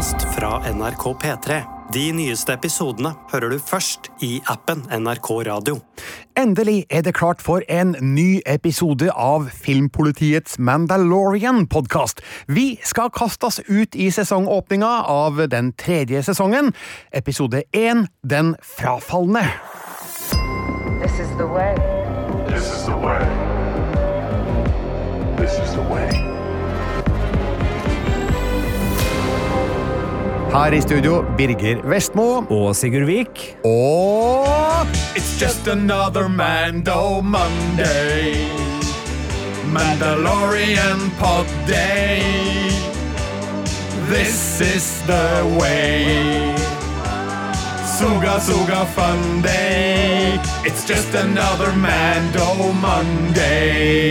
podkast fra NRK P3. De nyeste episodene hører du først i appen NRK Radio. Endelig er det klart for en ny episode av Filmpolitiets Mandalorian-podkast. Vi skal kastes ut i sesongåpninga av den tredje sesongen. Episode én Den frafalne. This is the way. This is the way. This is the way. Her i studio Birger Vestmo. Og Sigurd Vik. Og It's just another Mando Monday. Mandalorian pod day. This is the way. Suga Suga fun day. It's just another Mando Monday.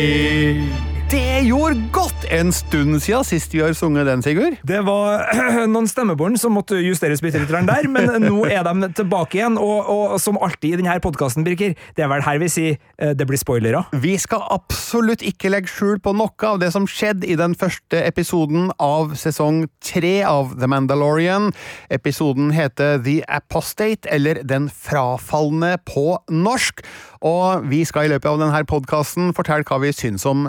Det gjorde godt en stund siden sist vi har sunget den, Sigurd. Det var noen stemmebånd som måtte justeres bitte litt der, men nå er de tilbake igjen. Og, og som alltid i denne podkasten, Birker, det er vel her vi sier eh, det blir spoilere. Vi skal absolutt ikke legge skjul på noe av det som skjedde i den første episoden av sesong tre av The Mandalorian. Episoden heter The Apostate, eller Den frafalne på norsk. Og vi skal i løpet av denne podkasten fortelle hva vi syns om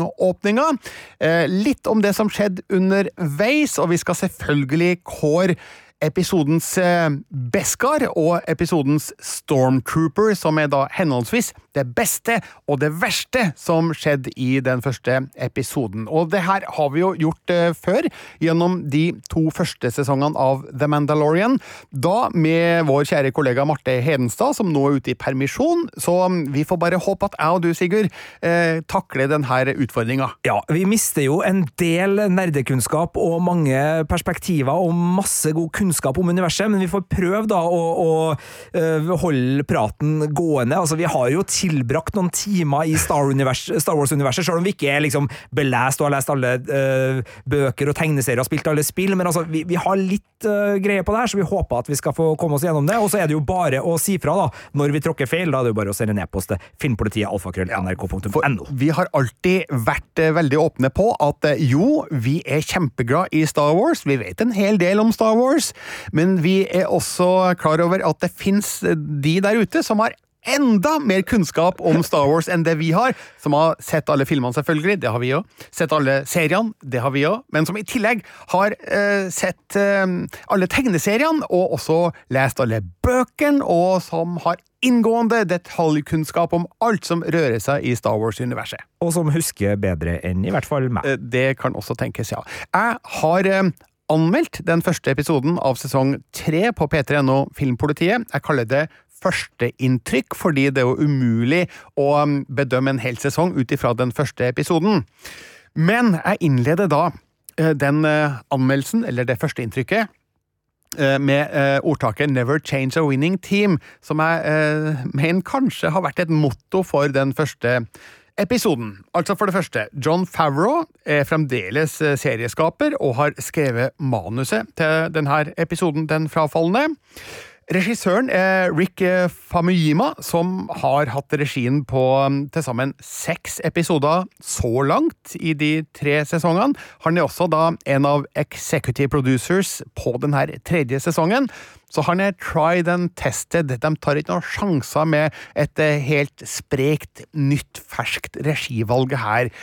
sesongåpninga. Eh, litt om det som skjedde underveis, og vi skal selvfølgelig kåre episodens eh, Beskar og episodens Stormtrooper, som er da henholdsvis det beste og det verste som skjedde i den første episoden. Og det her har vi jo gjort eh, før, gjennom de to første sesongene av The Mandalorian. Da med vår kjære kollega Marte Hedenstad, som nå er ute i permisjon. Så mm, vi får bare håpe at jeg og du, Sigurd, eh, takler denne utfordringa. Ja, vi mister jo en del nerdekunnskap og mange perspektiver og masse god kunnskap om universet, men vi får prøve da å, å øh, holde praten gående. Altså, vi har jo tilbrakt noen timer i Star, Star Wars-universet, selv om vi ikke er liksom belest og har lest alle uh, bøker og tegneserier og spilt alle spill, men altså, vi, vi har litt uh, greie på det her, så vi håper at vi skal få komme oss gjennom det. Og så er det jo bare å si fra da, når vi tråkker feil. Da er det jo bare å sende en e-post til filmpolitiet alfakrøll.nrk.no. Vi har alltid vært uh, veldig åpne på at eh, jo, vi er kjempeglad i Star Wars, vi vet en hel del om Star Wars, men vi er også klar over at det fins de der ute som har enda mer kunnskap om Star Wars enn det vi har, som har sett alle filmene, selvfølgelig, det har vi òg, sett alle seriene, det har vi òg, men som i tillegg har eh, sett eh, alle tegneseriene, og også lest alle bøkene, og som har inngående detaljkunnskap om alt som rører seg i Star Wars-universet. Og som husker bedre enn i hvert fall meg. Eh, Det kan også tenkes, ja. Jeg har eh, anmeldt den første episoden av sesong tre på P3NO Filmpolitiet. Jeg kaller det førsteinntrykk, fordi det er jo umulig å um, bedømme en hel sesong ut ifra den første episoden. Men jeg innleder da eh, den eh, anmeldelsen, eller det førsteinntrykket, eh, med ordtaket 'Never change a winning team', som jeg mener kanskje har vært et motto for den første episoden. Altså For det første, John Favreau er fremdeles eh, serieskaper og har skrevet manuset til denne episoden Den frafalne. Regissøren er Rick eh, Famuyima, som har hatt regien på um, til sammen seks episoder så langt i de tre sesongene. Han er også da en av executive producers på denne tredje sesongen. Så han er tried and tested. De tar ikke noen sjanser med et eh, helt sprekt, nytt, ferskt regivalg her.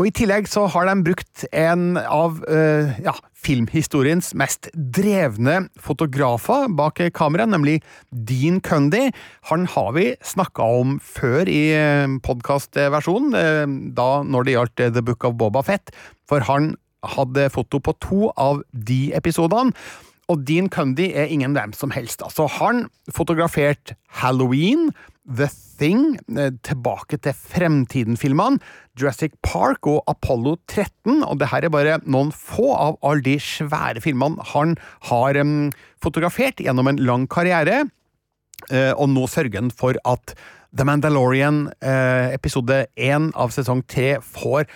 Og I tillegg så har de brukt en av uh, ja, filmhistoriens mest drevne fotografer bak kamera, nemlig Dean Cundy. Han har vi snakka om før i podkastversjonen, uh, da når det gjaldt The Book of Boba Fett, for han hadde foto på to av de episodene. Og Dean Cundy er ingen hvem som helst. Altså, han fotograferte Halloween, The Thing, eh, tilbake til Fremtiden-filmene, Jurassic Park og Apollo 13, og det her er bare noen få av alle de svære filmene han har um, fotografert gjennom en lang karriere, uh, og nå sørger han for at The Mandalorian uh, episode 1 av sesong 3 får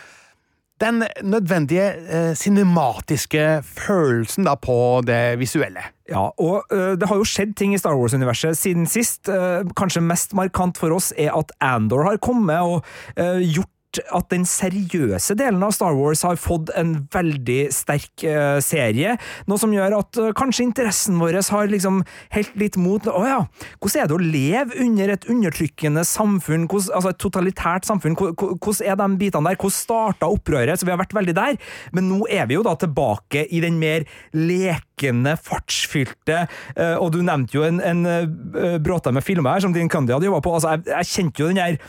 den nødvendige eh, cinematiske følelsen da på det visuelle. Ja, og uh, det har jo skjedd ting i Star Wars-universet siden sist. Uh, kanskje mest markant for oss er at Andor har kommet og uh, gjort at den seriøse delen av Star Wars har fått en veldig sterk uh, serie, noe som gjør at uh, kanskje interessen vår har liksom helt litt mot Å ja, hvordan er det å leve under et undertrykkende samfunn, hvordan, altså et totalitært samfunn, hvordan er de bitene der, hvordan starta opprøret? Så vi har vært veldig der, men nå er vi jo da tilbake i den mer lekende, fartsfylte, uh, og du nevnte jo en, en bråte med filmer her som din Candy hadde jobba på, altså jeg, jeg kjente jo den her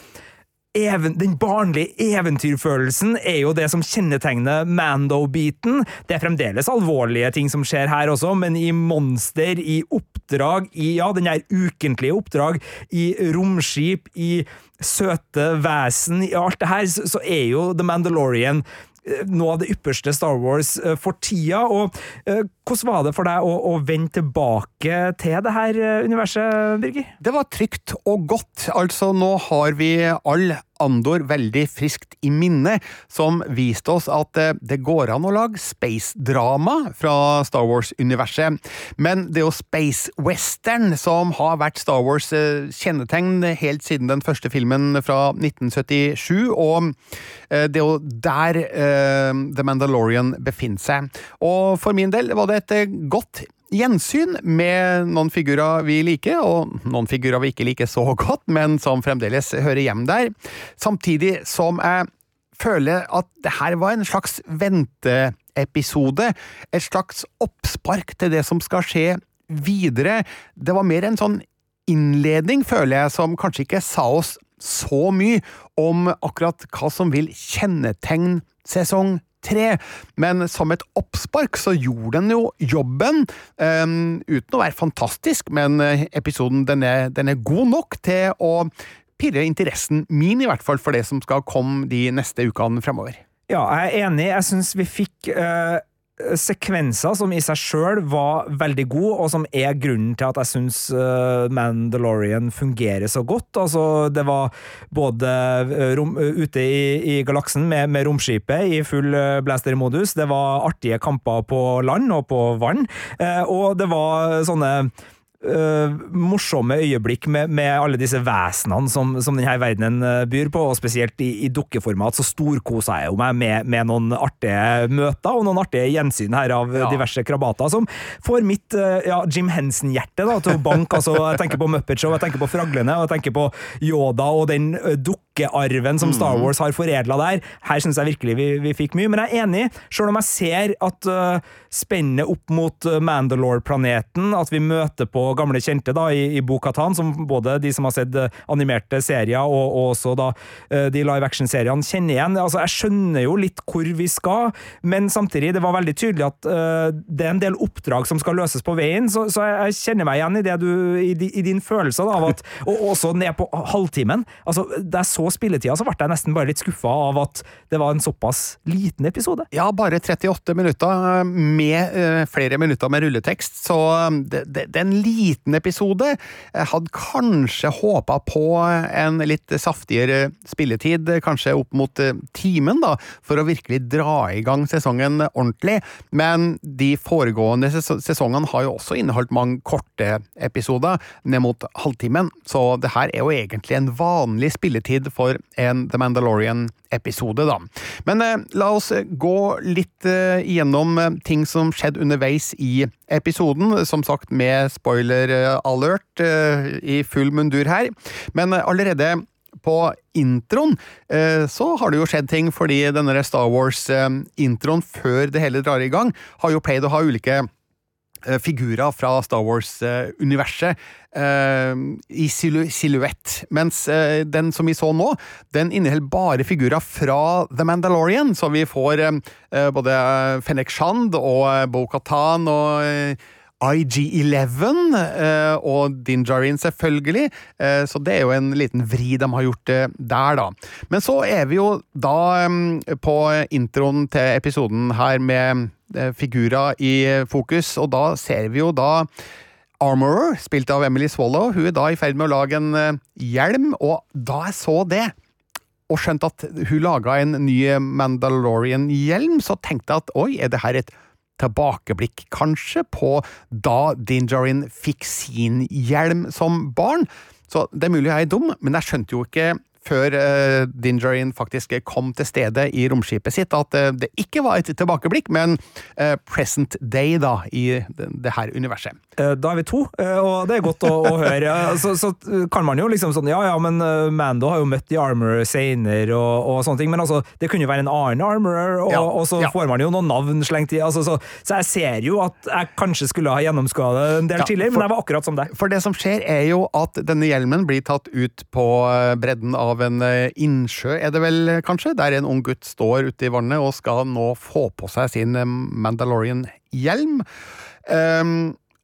even, den barnlige eventyrfølelsen er jo det som kjennetegner Mando-biten. Det er fremdeles alvorlige ting som skjer her også, men i monster, i oppdrag, i ja, den der ukentlige oppdrag, i romskip, i søte vesen, i alt det her, så, så er jo The Mandalorian eh, noe av det ypperste Star Wars uh, for tida. og uh, Hvordan var det for deg å, å, vende tilbake til det her universet, Birger? Det var trygt og godt. Altså, nå har vi all Andor veldig friskt i minne, som viste oss at eh, det går an å lage space-drama fra Star Wars-universet. Men det er jo space-western som har vært Star Wars eh, kjennetegn helt siden den første filmen fra 1977, og eh, det er jo der The Mandalorian befinner seg. Og for min del var det et godt gjensyn med noen figurer vi liker, og noen figurer vi ikke liker så godt, men som fremdeles hører hjem der, samtidig som jeg føler at det her var en slags venteepisode, et slags oppspark til det som skal skje videre. Det var mer en sånn innledning, føler jeg, som kanskje ikke sa oss så mye om akkurat hva som vil kjennetegne sesong tre, men som et oppspark så gjorde den jo jobben, um, uten å være fantastisk, men eh, episoden den er, den er god nok til å pirre interessen min, i hvert fall, for det som skal komme de neste ukene fremover. Ja, jeg er enig. Jeg syns vi fikk uh, sekvenser som i seg sjøl var veldig gode, og som er grunnen til at jeg syns uh, Mandalorian fungerer så godt. Altså, det var både uh, rom, uh, ute i, i galaksen med, med, romskipet i full blaster-modus, det var artige kamper på land og på vann, og det var sånne uh, morsomme øyeblikk med, med, alle disse vesenene som, som denne verdenen uh, byr på, og spesielt i, i dukkeformat, så storkosa jeg meg med, med, noen artige møter og noen artige gjensyn her av ja. diverse krabater, som får mitt uh, ja, Jim Henson-hjerte til å banke. altså, jeg tenker på Muppet Show, jeg tenker på Fraglene, og jeg tenker på Yoda og den dukkearven som Star mm. Wars har foredla der. Her syns jeg virkelig vi, vi, fikk mye, men jeg er enig, sjøl om jeg ser at spennet opp mot Mandalore-planeten, at vi møter på gamle kjente da, i, i Bo-Katan, som både de som har sett eh, animerte serier og, og også da eh, de live action-seriene kjenner igjen. Altså, jeg skjønner jo litt hvor vi skal, men samtidig, det var veldig tydelig at uh, det er en del oppdrag som skal løses på veien, så, så jeg, kjenner meg igjen i det du, i, i din følelse av at Og også ned på halvtimen. Altså, da jeg så spilletida, så ble jeg nesten bare litt skuffa av at det var en såpass liten episode. Ja, bare 38 minutter med uh, flere minutter med rulletekst, så det, det, det er en liten episode. Jeg hadde kanskje håpa på en litt saftigere spilletid, kanskje opp mot eh, timen, da, for å virkelig dra i gang sesongen ordentlig. Men de foregående sesongene har jo også inneholdt mange korte episoder, ned mot halvtimen, så det her er jo egentlig en vanlig spilletid for en The Mandalorian-episode, da. Men eh, la oss gå litt eh, igjennom eh, ting som skjedde underveis i episoden, som sagt med spoiler alert eh, i full mundur her. Men eh, allerede på introen så har det jo skjedd ting, fordi denne Star Wars-introen før det hele drar i gang, har jo pleid å ha ulike figurer fra Star Wars-universet i silhuett, mens den som vi så nå, den inneholder bare figurer fra The Mandalorian, så vi får både Fennec Shand og Bo-Katan og IG11 eh, og Dinjarin, selvfølgelig. Eh, så det er jo en liten vri de har gjort eh, der, da. Men så er vi jo da på introen til episoden her med figurer i fokus, og da ser vi jo da Armorer, spilt av Emily Swallow, hun er da i ferd med å lage en hjelm, og da jeg så det og skjønte at hun laga en ny Mandalorian-hjelm, så tenkte jeg at oi, er det her et tilbakeblikk, kanskje, på da Dinjarin fikk sin hjelm som barn. Så det er mulig jeg er dum, men jeg skjønte jo ikke før uh, Dingerin faktisk kom til stede i romskipet sitt, at uh, det ikke var et tilbakeblikk, men uh, present day da, i det, det her universet. Eh, Da er vi to, eh, og det er godt å, å høre. Så, så kan man jo liksom sånn Ja, ja, men eh, Mando har jo møtt The Armorer senere og, og sånne ting, men altså, det kunne jo være en annen Armorer, og, Ja, og så ja. får man jo noen navn slengt i. Altså, så, så jeg ser jo at jeg kanskje skulle ha gjennomskua det en del Ja, tidligere, men jeg var akkurat som deg. For det som skjer, er jo at denne hjelmen blir tatt ut på eh, bredden av en eh, innsjø, er det vel eh, kanskje, der en ung gutt står ute i vannet og skal nå få på seg sin eh, Mandalorian-hjelm. Um,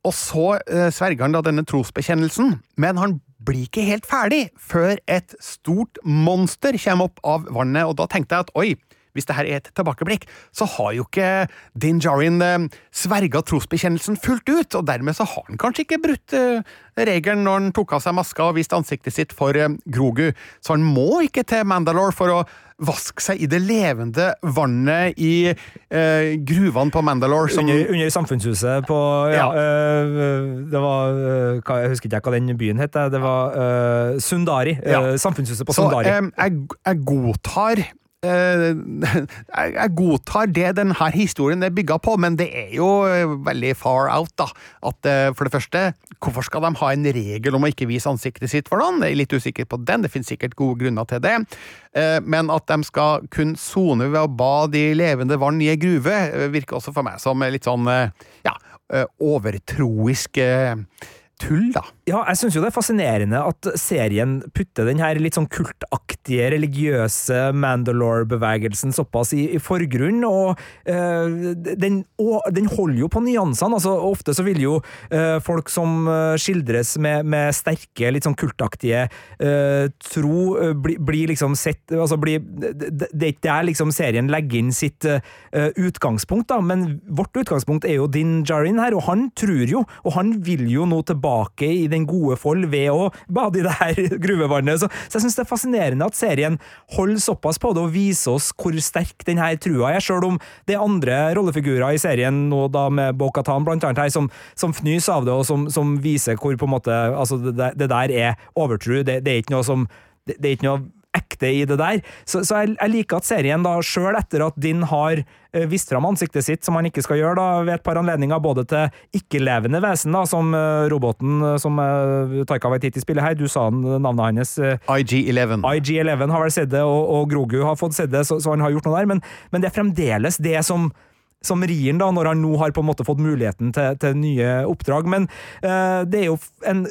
og så sverger han da denne trosbekjennelsen, men han blir ikke helt ferdig før et stort monster kommer opp av vannet, og da tenkte jeg at oi, hvis det her er et tilbakeblikk, så har jo ikke Din Djarin eh, sverga trosbekjennelsen fullt ut, og dermed så har han kanskje ikke brutt eh, regelen når han tok av seg maska og viste ansiktet sitt for eh, Grogu, så han må ikke til Mandalore for å vaske seg i det levende vannet i eh, gruvene på Mandalore. Som, Under, under samfunnshuset på Ja, Ja. øh, det var øh, Jeg husker ikke hva den byen het. Det var øh, Sundari. Ja. samfunnshuset på Sundari. Så jeg, jeg godtar jeg, jeg godtar det denne historien er bygga på, men det er jo eh, veldig far out, da. At eh, for det første, hvorfor skal de ha en regel om å ikke vise ansiktet sitt for noen? Jeg er litt usikker på den, det finnes sikkert gode grunner til det. Eh, Men at de skal kun sone ved å bade i levende vann i ei gruve, eh, virker også for meg som litt sånn eh, ja, eh, overtroisk eh, tull, da. Ja, jeg syns jo det er fascinerende at serien putter den her litt sånn kultaktige, religiøse Mandalore-bevegelsen såpass i, i forgrunn, og øh, den, den holder jo på nyansene. altså Ofte så vil jo øh, folk som eh, skildres med, med sterke, litt sånn kultaktige øh, tro, blir bli, liksom sett altså bli, det, er ikke der liksom serien legger inn sitt utgangspunkt, da, men vårt utgangspunkt er jo Din Jarin her, og han tror jo, og han vil jo nå tilbake i den gode fold ved å bade i det her gruvevannet. Så, så jeg syns det er fascinerende at serien holder såpass på det og viser oss hvor sterk denne trua er, sjøl om det er andre rollefigurer i serien nå da med Bo-Katan blant annet her, som, som fnys av det, og som, som viser hvor på en måte altså det, det der er overtrue. Det, det er ikke noe som det, det er ikke noe ekte i det der. Så, så jeg, jeg liker at serien, da, sjøl etter at Din har eh, vist fram ansiktet sitt, som han ikke skal gjøre, da, ved et par anledninger, både til ikke-levende vesen, da, som uh, roboten eh, som uh, Taika Waititi spiller her, du sa navnet hans. eh, IG-11. IG11 har vel sett det, og, og Grogu har fått sett det, så, så han har gjort noe der, men, men det er fremdeles det som som rir da, når han nå har på en måte fått muligheten til, til nye oppdrag. Men uh, det er jo en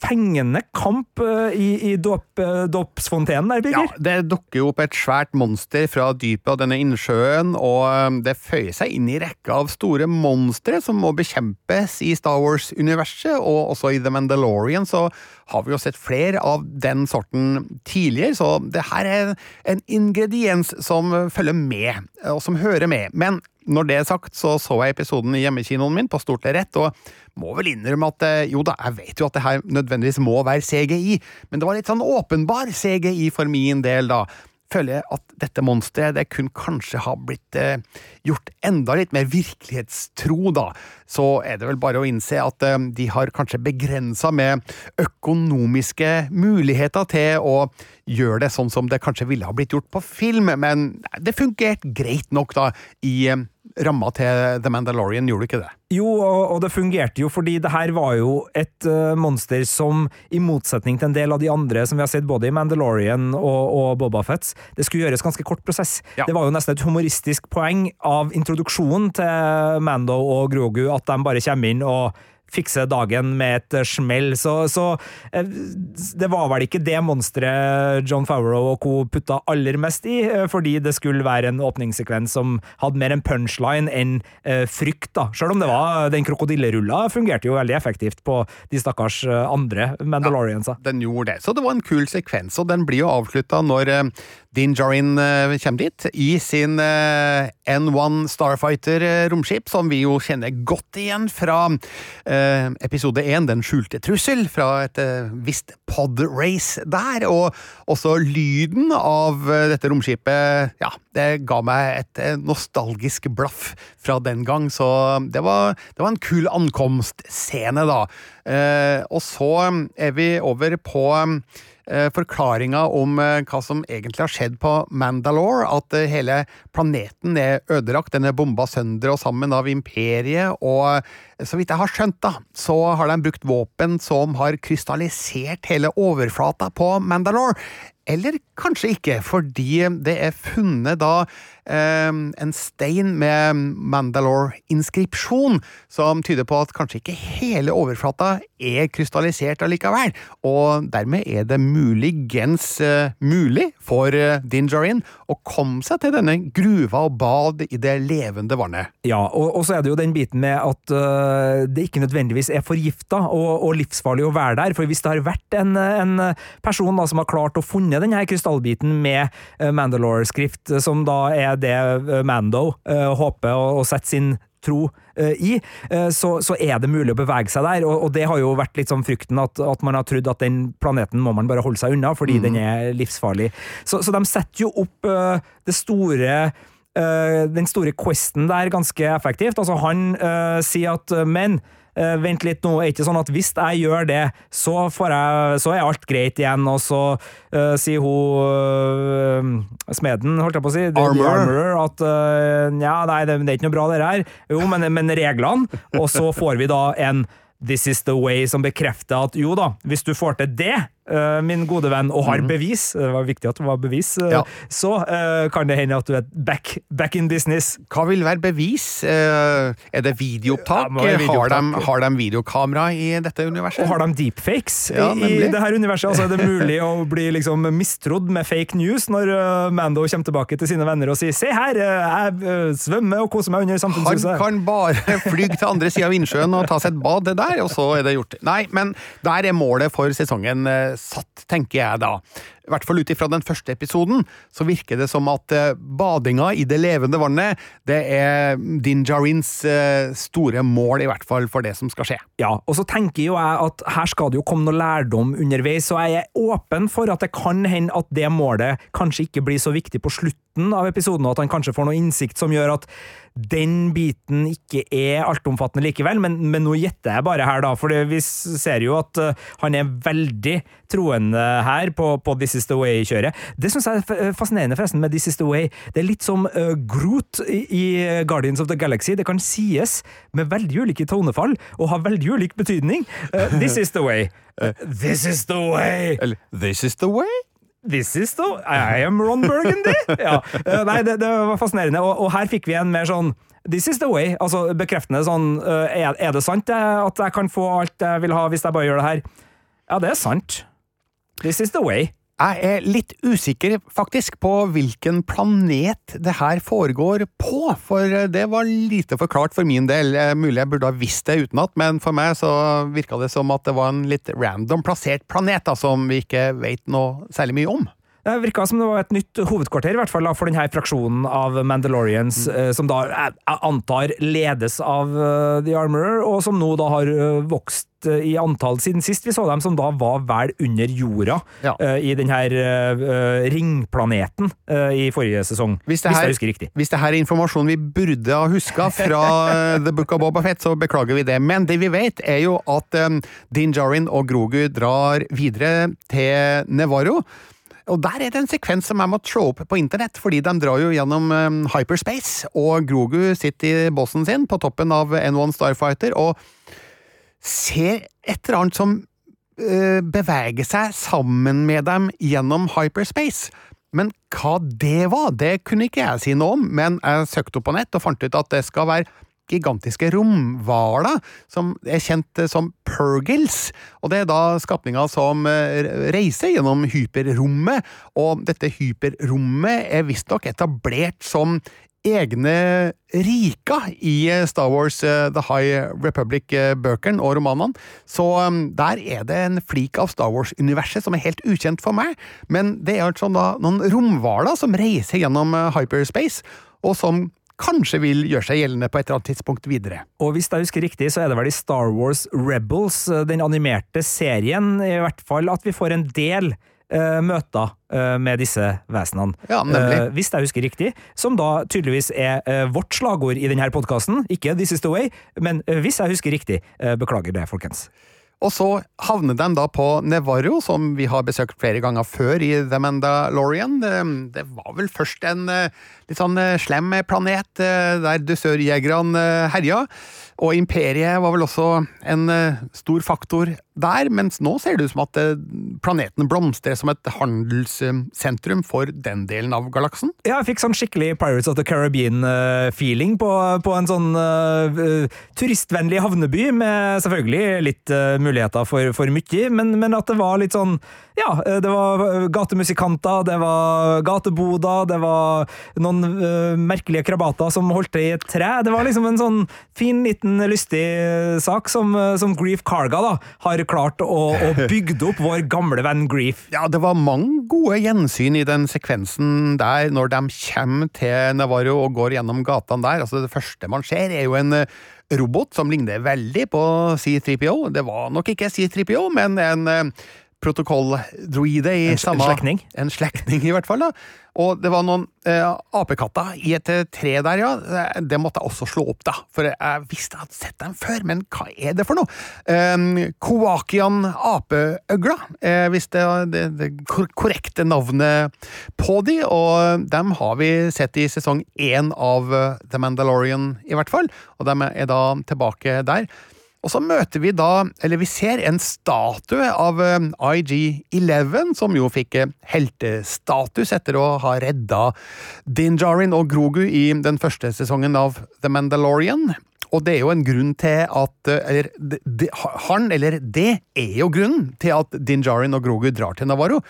fengende kamp eh, i, i dåp, eh, dåpsfontenen der, Ja, det dukker jo opp et svært monster fra dypet av denne innsjøen, og um, det føyer seg inn i rekka av store monstre som må bekjempes i Star Wars-universet, og også i The Mandalorian så har vi jo sett flere av den sorten tidligere, så det her er en ingrediens som følger med, og som hører med. Men når det er sagt, så så jeg episoden i hjemmekinoen min på stort lerret, og må vel innrømme at eh, jo da, jeg vet jo at det her nødvendigvis må være CGI, men det var litt sånn åpenbar CGI for min del, da. Føler jeg at dette monsteret det kunne kanskje ha blitt eh, gjort enda litt mer virkelighetstro, da. Så er det vel bare å innse at eh, de har kanskje begrensa med økonomiske muligheter til å gjøre det sånn som det kanskje ville ha blitt gjort på film, men det fungerte greit nok, da, i eh, ramma til The Mandalorian, gjorde du ikke det? Jo, og, det fungerte jo fordi det her var jo et eh, monster som, i motsetning til en del av de andre som vi har sett både i Mandalorian og, og Boba Fett, det skulle gjøres ganske kort prosess. Ja. Det var jo nesten et humoristisk poeng av introduksjonen til Mando og Grogu, at de bare kommer inn og fikser dagen med et eh, smell. Så, så eh, det var vel ikke det monsteret John Favreau og co. putta aller mest i, eh, fordi det skulle være en åpningssekvens som hadde mer en punchline enn frykt, da. Selv om det var den krokodillerulla fungerte jo veldig effektivt på de stakkars andre Mandaloriansa. Den gjorde det, så det var en kul sekvens, og den blir jo avslutta når Din Djarin eh, kommer dit i sin eh, N1 Starfighter-romskip, som vi jo kjenner godt igjen fra eh, episode 1, Den skjulte trussel, fra et eh, visst pod-race der, og også lyden av eh, dette romskipet, ja, det ga meg et eh, nostalgisk blaff fra den gang, så det var, det var en kul ankomstscene, da. Eh, og så er vi over på eh, forklaringa om eh, hva som egentlig har skjedd på Mandalore. At eh, hele planeten er ødelagt, den er bomba sønder og sammen av imperiet. Og eh, så vidt jeg har skjønt, da, så har de brukt våpen som har krystallisert hele overflata på Mandalore. Eller kanskje ikke, fordi det er funnet da eh, en stein med Mandalore-inskripsjon, som tyder på at kanskje ikke hele overflata er krystallisert allikevel. Og dermed er det muligens eh, mulig for eh, Din Djarin å komme seg til denne gruva og bad i det levende vannet. Ja, og, og så er det jo den biten med at øh, det ikke nødvendigvis er forgifta og, og livsfarlig å være der. For hvis det har vært en, en person da, som har klart å funne denne krystallbiten med Mandalore-skrift, som da er det øh, Mando øh, håper å, å sette sin tro øh, i, så, så er det mulig å bevege seg der. Og, og det har jo vært litt sånn frykten at, at man har trodd at den planeten må man bare holde seg unna, fordi den er livsfarlig. Så, så de setter jo opp uh, det store uh, den store questen der ganske effektivt. Altså, han uh, sier at men eh, vent litt nå, er ikke sånn at hvis jeg gjør det, så, får jeg, så er alt greit igjen, og så eh, sier hun eh, smeden, holdt jeg på å si, Armorer. at eh, ja, nei, det, det er ikke noe bra det her. Jo, men, men reglene, og så får vi da en This is the way som bekrefter at jo da, hvis du får til det, min gode venn, og har bevis, det var viktig at det var bevis, eh, Ja. så uh, kan det hende at du er back, back in business. Hva vil være bevis? Uh, er det videoopptak? Ja. Har, de, har de videokamera i dette universet? Og har de deepfakes Ja, i, i nemlig. det her universet? Altså, er det mulig å bli liksom mistrodd med fake news når uh, Mando kommer tilbake til sine venner og sier 'se her, jeg svømmer og koser meg under samfunnshuset'? Han kan bare fly til andre sida av innsjøen og ta seg et bad det der, og så er det gjort. Nei, men der er målet for sesongen eh, satt, tenker jeg da. I hvert fall ut ifra den første episoden, så virker det som at eh, badinga i det levende vannet, det er Din Djarins eh, store mål, i hvert fall for det som skal skje. Ja, og så tenker jo jeg at her skal det jo komme noe lærdom underveis, så jeg er åpen for at det kan hende at det målet kanskje ikke blir så viktig på slutten av episoden, og at han kanskje får noe innsikt som gjør at den biten ikke er altomfattende likevel, men, men nå gjetter jeg bare her, da, for vi ser jo at eh, han er veldig troende her på, på This Is The Way-kjøret. Det syns jeg er fascinerende forresten med This Is The Way. Det er litt som uh, Groot i, Guardians of the Galaxy. Det kan sies med veldig ulike tonefall og ha veldig ulik betydning. Uh, this is the way. Uh, this is the way. Eller This is the way? This is the I am Ron Burgundy! Ja. Nei, det, det var fascinerende. Og, og her fikk vi en mer sånn This is the way. Altså bekreftende sånn er, er det sant eh, at jeg kan få alt jeg vil ha hvis jeg bare gjør det her? Ja, det er sant. This is the way. Jeg er litt usikker faktisk på hvilken planet det her foregår på, for det var lite forklart for min del. Eh, Mulig jeg burde ha visst det utenat, men for meg så virka det som at det var en litt random plassert planet da, som vi ikke vet noe særlig mye om. Det virka som det var et nytt hovedkvarter i hvert fall for denne fraksjonen av Mandalorians, mm. som da jeg, jeg antar ledes av eh, The Armorer, og som nå da har eh, vokst eh, i antall siden sist vi så dem, som da var vel under jorda Ja. uh, i den her eh, eh, ringplaneten uh, i forrige sesong. Hvis, det her, jeg husker riktig. hvis det her er informasjon vi burde ha huska fra eh, The Book of Boba Fett, så beklager vi det. Men det vi vet, er jo at um, Din Djarin og Grogu drar videre til Nevarro. Og der er det en sekvens som jeg må trå opp på internett, fordi de drar jo gjennom um, hyperspace, og Grogu sitter i bossen sin på toppen av N1 Starfighter og ser et eller annet som uh, beveger seg sammen med dem gjennom hyperspace. Men hva det var, det kunne ikke jeg si noe om, men jeg søkte opp på nett og fant ut at det skal være gigantiske romhvala, som er kjent eh, som Pergils. og det er da skapninger som eh, reiser gjennom hyperrommet, og dette hyperrommet er visstnok etablert som egne riker i eh, Star Wars The High Republic-bøkene og romanene. Så der er det en flik av Star Wars-universet som er helt ukjent for meg, men det er altså da noen romhvaler som reiser gjennom hyperspace, og som kanskje vil gjøre seg gjeldende på et eller annet tidspunkt videre. Og hvis jeg husker riktig, så er det vel i Star Wars Rebels, eh, den animerte serien, i hvert fall at vi får en del uh, møter uh, med disse vesenene. Ja, nemlig. Eh, hvis jeg husker riktig. Som da tydeligvis er vårt slagord i denne podkasten. Ikke 'This is the way', men hvis jeg husker riktig. Beklager det, folkens. Og så havner de da på Nevarro, som vi har besøkt flere ganger før i The Mandalorian. Det, var vel først en litt sånn eh, slem planet eh, der dusørjegerne eh, herja. Og imperiet var vel også en stor faktor der, mens nå ser det ut som at planeten blomstrer som et handelssentrum for den delen av galaksen. Ja, jeg fikk sånn skikkelig Pirates of the Caribbean-feeling på, på en sånn uh, turistvennlig havneby, med selvfølgelig litt uh, muligheter for, for mye, men, men at det var litt sånn Ja, det var gatemusikanter, det var gateboder, det var noen eh, merkelige krabater som holdt til i et tre. Det var liksom en sånn fin, liten, lystig sak som, eh, som Grief Karga da, har klart å, å bygge opp vår gamle venn Grief. Ja, det var mange gode gjensyn i den sekvensen der, når de kommer til Navarro og går gjennom gatene der. Altså, det første man ser, er jo en eh, robot som ligner veldig på C3PO. Det var nok ikke C3PO, men en eh, protokolldroide i En sl- en samme slektning. En slektning, i hvert fall. da. Og det var noen eh, apekatter i et eh, tre der, ja. Eh, Det måtte jeg også slå opp, da. For jeg visste jeg hadde sett dem før, men hva er det for noe? Eh, Koakian apeøgla, eh, hvis det er det, det korrekte navnet på de, og dem har vi sett i sesong én av eh, The Mandalorian, i hvert fall. Og de er da tilbake der. Og så møter vi da, eller vi ser en statue av eh, IG-11, som jo fikk eh, heltestatus etter å ha redda Din Djarin og Grogu i den første sesongen av The Mandalorian. Og det er jo en grunn til at eh, Eller det, han, eller det er jo grunnen til at Din Djarin og Grogu drar til Navarro.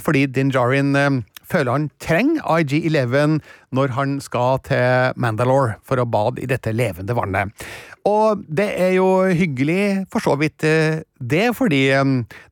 Fordi Din Djarin eh, føler han trenger IG-11 når han skal til Mandalore for å bade i dette levende vannet. Og det er jo hyggelig, for så vidt eh, det, fordi eh,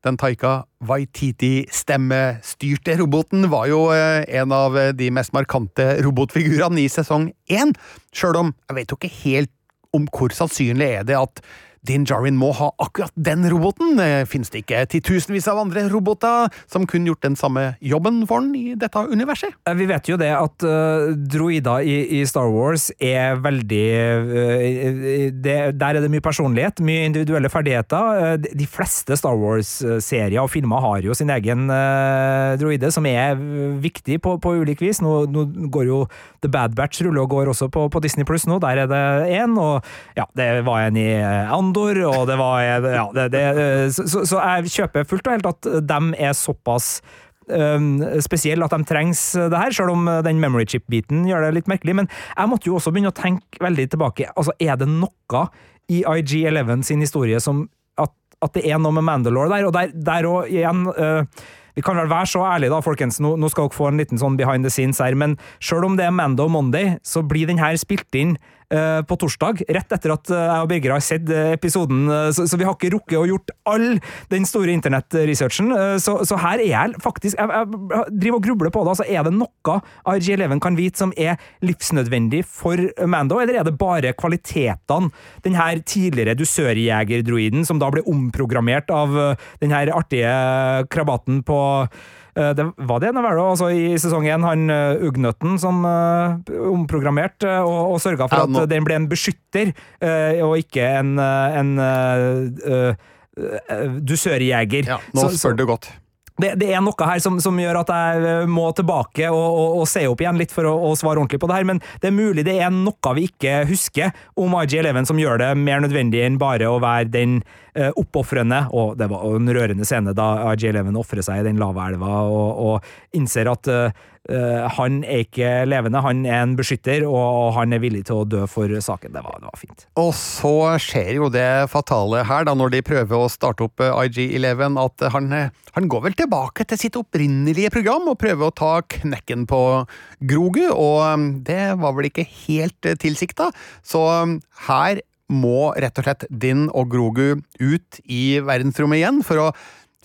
den Taika Waititi-stemmestyrte roboten var jo eh, en av de mest markante robotfigurene i sesong én, sjøl om jeg vet jo ikke helt om hvor sannsynlig er det at Din Jarwin må ha akkurat den roboten. Fins det ikke titusenvis av andre roboter som kunne gjort den samme jobben for den i dette universet? Eh, Vi vet jo det at uh, droider i, i Star Wars er veldig uh, det, Der er det mye personlighet, mye individuelle ferdigheter. De- fleste Star Wars-serier og filmer har jo sin egen uh, droide, som er viktig på, på ulik vis. Nå, nå går jo The Bad Batch ruller og går også på, på Disney Pluss nå, der er det én, og ja, det var en i uh, Andor, og det var ja, det, det, uh, så, så, jeg kjøper fullt og helt at de er såpass um, spesiell at de trengs det her, selv om den memory chip-biten gjør det litt merkelig. Men jeg måtte jo også begynne å tenke veldig tilbake. Altså, Er det noe i IG11 sin historie som at, at det er noe med Mandalore der? Og der, der igjen uh, vi kan vel være så ærlige, da, folkens. Nå, nå skal dere få en liten sånn behind the scenes her, men selv om det er Mando Monday, så blir den her spilt inn eh, på torsdag, rett etter at eh, jeg og Birger har sett eh, episoden, eh, så, vi har ikke rukket å gjort all den store internettresearchen. eh, så, så her er jeg faktisk Jeg, jeg driver og grubler på det. altså Er det noe RG11 kan vite som er livsnødvendig for Mando, eller er det bare kvalitetene den her tidligere dusørjegerdroiden, som da ble omprogrammert av eh, den her artige krabaten på eh, det var det Navarro, altså i sesong én, han uh, Ugnøtten som uh, omprogrammerte og, og sørga for at den ble en beskytter, og ikke en, en dusørjeger. Ja, nå spør du godt. Det, det er noe her som, som gjør at jeg må tilbake og, og, og se opp igjen litt for å, å svare ordentlig på det her, men det er mulig det er noe vi ikke husker om IG11 som gjør det mer nødvendig enn bare å være den eh, oppofrende, og det var en rørende scene da IG11 ofrer seg i den lave elva og, og innser at eh, eh, han er ikke levende, han er en beskytter, og, han er villig til å dø for saken. Det var, det var fint. Og så skjer jo det fatale her, da, når de prøver å starte opp eh, IG11, at han, eh, han går vel tilbake til sitt opprinnelige program og prøver å ta knekken på Grogu, og det var vel ikke helt tilsikta. Så her må rett og slett Din og Grogu ut i verdensrommet igjen for å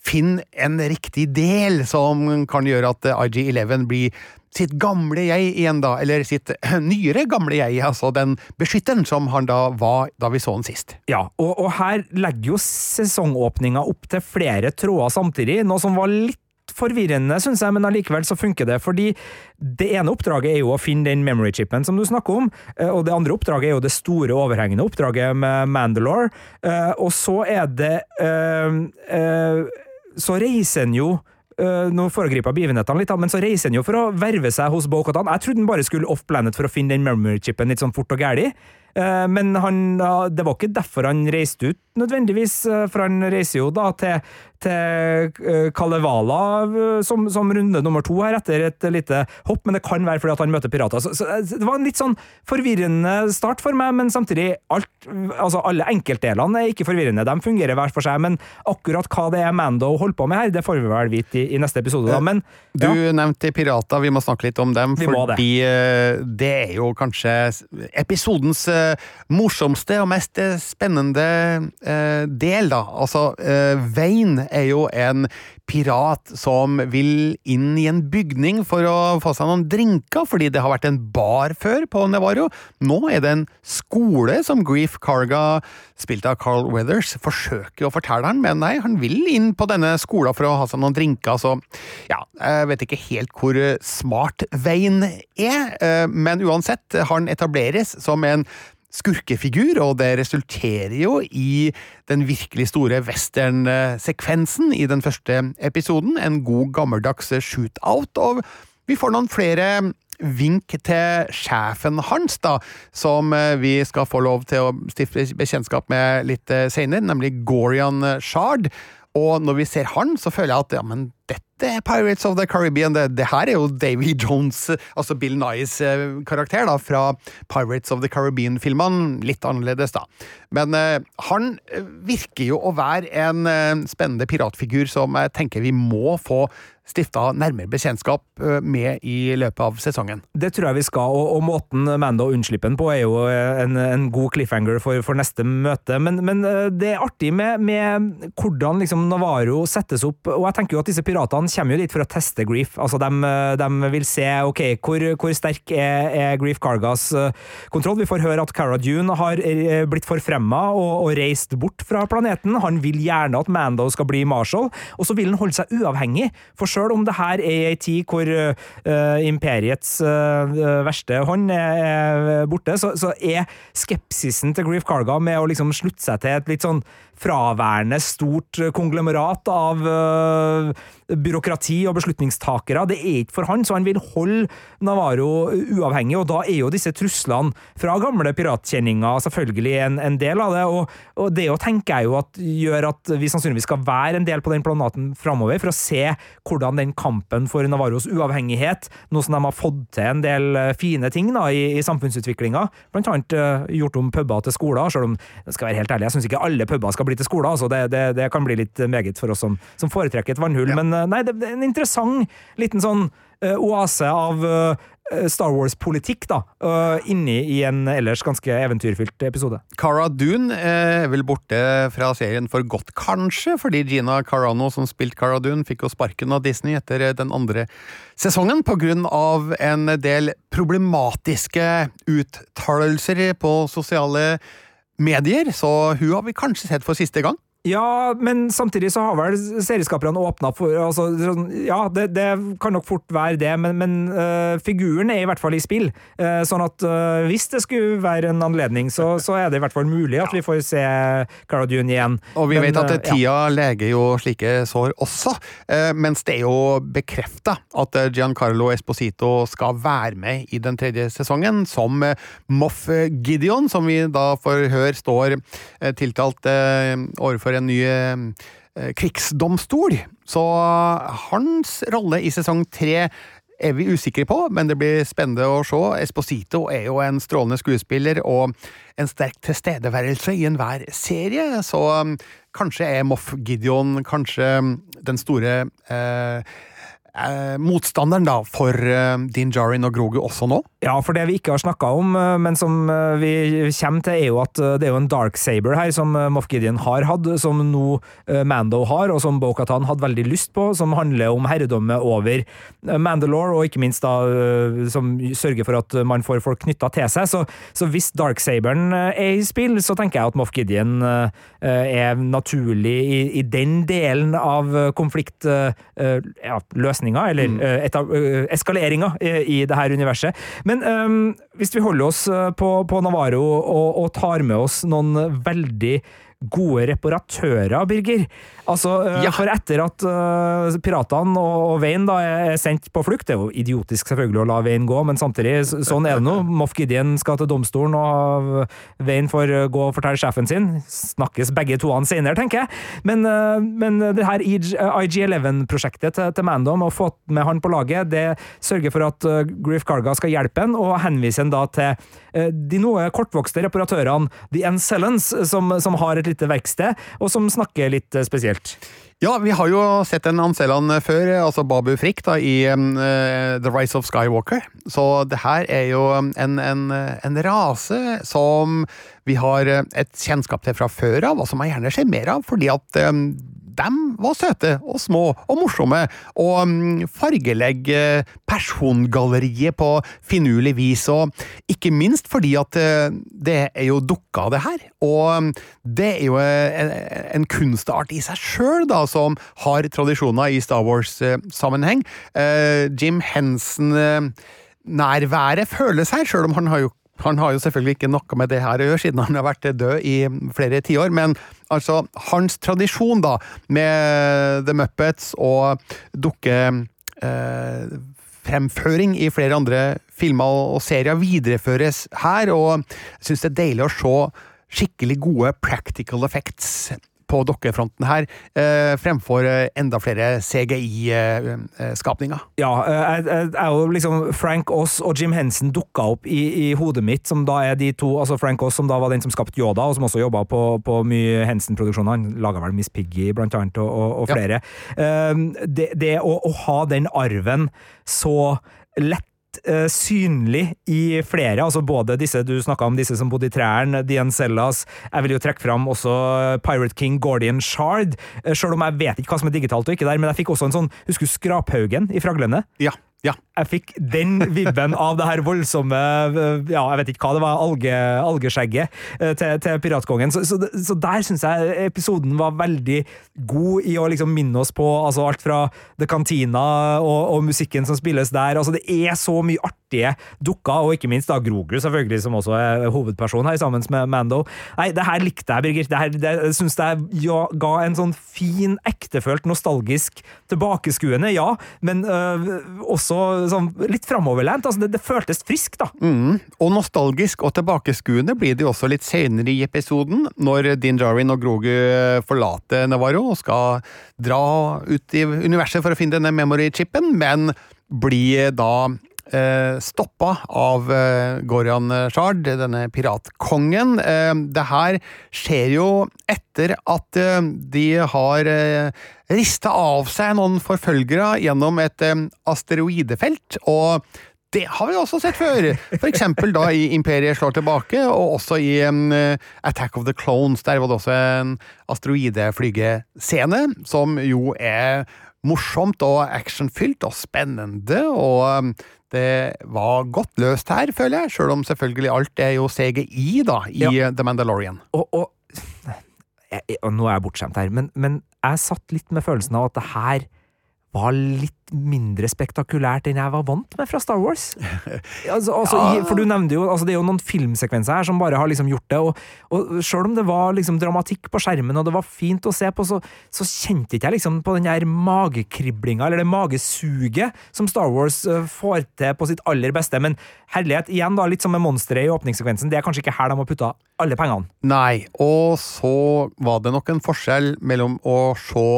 finne en riktig del som kan gjøre at eh, IG11 blir sitt gamle jeg igjen, da, eller sitt nyere gamle jeg, altså den beskytteren som han da var da vi så han sist. Ja, og, og her legger jo sesongåpninga opp til flere tråder samtidig, noe som var litt forvirrende, syns jeg, men allikevel så funker det. Fordi det ene oppdraget er jo å finne den memory chipen som du snakker om, eh, og det andre oppdraget er jo det store, overhengende oppdraget med Mandalore. Eh, og så er det øh, eh, Så reiser han jo Uh, nå foregriper begivenhetene litt, men så reiser han jo for å verve seg hos Bo-Katan. Jeg trodde han bare skulle off-planet for å finne den memory-chipen litt sånn fort og gæli. Uh, men han, det var ikke derfor han reiste ut, nødvendigvis, for han reiser jo da til, til Kalevala som, som, runde nummer to her, etter et lite hopp, men det kan være fordi at han møter pirater. Så, så, det var en litt sånn forvirrende start for meg, men samtidig alt, altså alle enkeltdelene er ikke forvirrende, de fungerer hver for seg, men akkurat hva det er Mando holder på med her, det får vi vel vite i, i neste episode, da. Men, ja. Du nevnte pirater, vi må snakke litt om dem, vi fordi det. det er jo kanskje episodens morsomste og mest spennende del, da. Altså, Vein er jo en pirat som vil inn i en bygning for å få seg noen drinker, fordi det har vært en bar før på Nevarro. Nå er det en skole som Grief Carga, spilt av Carl Weathers, forsøker å fortelle han, men nei, han vil inn på denne skolen for å ha seg noen drinker, så ja, jeg vet ikke helt hvor smart veien er, men uansett, han etableres som en skurkefigur, og det resulterer jo i den virkelig store western-sekvensen i den første episoden. En god, gammeldags shootout, og vi får noen flere vink til sjefen hans, da, som vi skal få lov til å stifte bekjentskap med litt senere, nemlig Gorian Shard. Og når vi ser han, så føler jeg at ja, men dette er Pirates of the Caribbean. Det, det her er jo Davy Jones, altså Bill Nyes eh, karakter da, fra Pirates of the Caribbean-filmene. Litt annerledes, da. Men eh, han virker jo å være en eh, spennende piratfigur som jeg tenker vi må få stifta nærmere bekjentskap med i løpet av sesongen. Det tror jeg vi skal, og, og måten Mando unnslipper den på er jo en, en god cliffhanger for, for neste møte. Men, men, det er artig med, med hvordan liksom Navarro settes opp, og jeg tenker jo at disse piratene kommer jo dit for å teste Grief. Altså, de, de vil se ok, hvor, hvor sterk er, er, Grief Cargas kontroll. Vi får høre at Cara Dune har blitt forfremma og, og reist bort fra planeten. Han vil gjerne at Mando skal bli Marshal, og så vil han holde seg uavhengig. for sjøl om det her er ei tid hvor uh, imperiets uh, verste hånd er, borte, så, så, er skepsisen til Grief Carga med å liksom slutte seg til et litt sånn fraværende stort konglomerat av uh, byråkrati og beslutningstakere. Det er ikke for han, så han vil holde Navarro uavhengig, og da er jo disse truslene fra gamle piratkjenninger selvfølgelig en, en del av det. Og, og det å tenker jeg jo at gjør at vi sannsynligvis skal være en del på den planeten framover, for å se hvordan den kampen for Navarros uavhengighet, nå som de har fått til en del eh, fine ting da, i, i samfunnsutviklinga, blant annet uh, gjort om puber til skoler, selv om jeg skal være helt ærlig, jeg syns ikke alle puber skal bli til skoler, altså det, det, det, kan bli litt meget for oss som, som foretrekker et vannhull. Ja. Men eh, nei, det, er en interessant liten sånn uh, oase av uh, Star Wars-politikk da, inni i en ellers ganske eventyrfylt episode. Cara Dune er vel borte fra serien for godt, kanskje, fordi Gina Carano, som spilte Cara Dune, fikk jo sparken av Disney etter den andre sesongen av en del problematiske uttalelser på sosiale medier, så hun har vi kanskje sett for siste gang. Ja, men samtidig så har vel serieskaperne åpna for altså, sånn, Ja, det, det, kan nok fort være det, men, men uh, figuren er i hvert fall i spill. Uh, sånn at uh, hvis det skulle være en anledning, så, så, er det i hvert fall mulig at vi får se Cara Dune igjen. Og vi men, vet at tida ja. leger jo slike sår også, mens det er jo bekrefta at Giancarlo Esposito skal være med i den tredje sesongen som Moff Gideon, som vi da får høre står tiltalt overfor en ny eh, krigsdomstol. Så hans rolle i sesong tre er vi usikre på, men det blir spennende å se. Esposito er jo en strålende skuespiller og en sterk tilstedeværelse i enhver serie, så kanskje er Moff Gideon kanskje um, den store eh, eh, motstanderen da for eh, Din Jarin og Grogu også nå? Ja, for det vi ikke har snakka om, eh, men som eh, vi kommer til, er jo at eh, det er jo en Dark Saber her som Moff Gideon har hatt, som nå Mando har, og som Bo-Katan hadde veldig lyst på, som handler om herredømme over Mandalore, og ikke minst da som sørger for at man får folk knytta til seg. Så, så hvis Dark Saberen er i spill, så tenker jeg at Moff Gideon er naturlig i, i den delen av konfliktløsninga, ja, eller mm. eskaleringa i, i det her universet. Men um, hvis vi holder oss øh, på, på Navarro og, og tar med oss noen veldig gode reparatører, Birger. Altså, øh, Ja. For etter at uh, piratene og, og Wayne da er sendt på flukt Det er jo idiotisk selvfølgelig å la Wayne gå, men samtidig, sånn er det nå. Moff Gideon skal til domstolen, og Wayne får øh, gå og fortelle sjefen sin. Snakkes begge to an senere, tenker jeg. Men, uh, men det her IG-11-prosjektet til, til Mandom, å få med han på laget, det sørger for at uh, Griff Carga skal hjelpe han, og henvise han da til de noe kortvokste reparatørene The Encellens, som, som har et lite verksted, og som snakker litt øh, spesielt. Ja, vi har jo sett en Anselan før, altså Babu Frikk da, i eh, The Rise of Skywalker. Så det her er jo en, en, eh, en rase som vi har eh, et kjennskap til fra før av, og som jeg gjerne ser mer av, fordi at um, de var søte og små og morsomme, og fargelegge persongalleriet på finurlig vis, og ikke minst fordi at eh, det er jo dukka det her, og um, det er jo eh, en, kunstart i seg sjøl, da, som har tradisjoner i Star Wars-sammenheng. Jim Henson eh, nærværet føles her, sjøl om han har jo han har jo selvfølgelig ikke noe med det her å gjøre, siden han har vært død i flere tiår, men altså, hans tradisjon da, med The Muppets og dukke eh, i flere andre filmer og serier videreføres her, og jeg syns det er deilig å se skikkelig gode practical effects på dokkefronten her, eh, fremfor eh, enda flere CGI-skapninger. Ja, eh, jeg, jeg, jeg er jo liksom Frank Oss og Jim Henson dukka opp i, i hodet mitt, som da er de to altså Frank Oss, som da var den som skapte Yoda, og som også jobba på, på mye Henson-produksjoner. Han laga vel Miss Piggy, blant annet, og, og, og Ja. flere. Eh, det det å, å ha den arven så lett eh, synlig i flere, altså både disse du snakka om, disse som bodde i trærne, Dian Cellas, jeg vil jo trekke fram også Pirate King Gordian Shard, uh, selv om jeg vet ikke hva som er digitalt og ikke der, men jeg fikk også en sånn, husker du Skraphaugen i Fraglene? Ja, ja. Jeg fikk den vibben av det her voldsomme Ja, jeg vet ikke hva det var, alge, algeskjegget eh, til, til Piratkongen. Så, så, så der syns jeg episoden var veldig god i å liksom minne oss på altså alt fra The Cantina og, og musikken som spilles der. Altså Det er så mye artige dukker, og ikke minst da Grogu, selvfølgelig, som også er hovedperson her, sammen med Mando. Nei, det her likte jeg, Birgit. Det her det, syns jeg ja, ga en sånn fin, ektefølt, nostalgisk tilbakeskuende, ja, men øh, også sånn litt framoverlent. Altså, det, det føltes friskt, da. Mm. Og nostalgisk og tilbakeskuende blir det jo også litt senere i episoden, når Din Djarin og Grogu forlater Navarro og skal dra ut i universet for å finne denne memory-chipen, men blir da stoppa av eh, Gorian Shard, denne piratkongen. Eh, det her skjer jo etter at eh, de har eh, rista av seg noen forfølgere gjennom et eh, asteroidefelt, og det har vi også sett før, eksempel da i Imperiet slår tilbake, og også i Attack of the Clones. Der var det også en asteroideflygescene, som jo er morsomt og actionfylt og spennende, og um, det var godt løst her, føler jeg, sjøl om selvfølgelig alt er jo CGI da, i Ja. The Mandalorian. Og, og, jeg, jeg- og nå er jeg bortskjemt her, men, men jeg satt litt med følelsen av at det her var litt mindre spektakulært enn jeg var vant med fra Star Wars. Altså, altså, ja. for du nevnte jo, altså, Det er jo noen filmsekvenser her som bare har liksom gjort det, og, og selv om det var liksom dramatikk på skjermen og det var fint å se på, så, så kjente ikke jeg liksom på den der magekriblinga, eller det magesuget, som Star Wars eh, får til på sitt aller beste. Men herlighet, igjen da, litt som med monsteret i åpningssekvensen, det er kanskje ikke her de har putta alle pengene. Nei, og så var det nok en forskjell mellom å se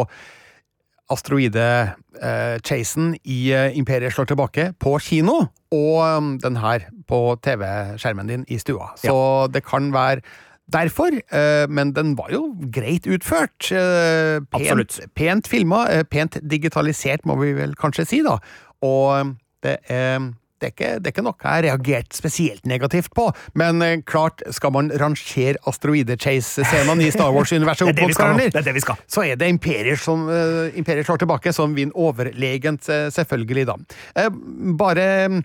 asteroide-chasen i eh, Imperiet slår tilbake på kino, og um, den her på TV-skjermen din i stua. Så det kan være derfor, eh, men den var jo greit utført. eh, Absolutt. Pent, pent filma, eh, pent digitalisert, må vi vel kanskje si, da. Og um, det er Det er, ikke, det er ikke noe jeg har reagert spesielt negativt på, men eh, klart, skal man rangere asteroide-chase-scenene i Star Wars-universet er opp mot hverandre, Det er det skal. så er det imperier som eh, imperier slår tilbake, som vinner overlegent, eh, selvfølgelig, da. Eh, bare mm,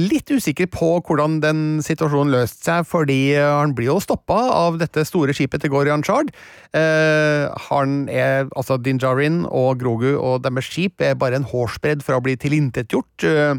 litt usikker på hvordan den situasjonen løste seg, fordi han blir jo stoppa av dette store skipet til Gorian Chard. Eh, han er, altså Din Djarin og Grogu og deres skip er bare en hårsbredd fra å bli tilintetgjort. eh,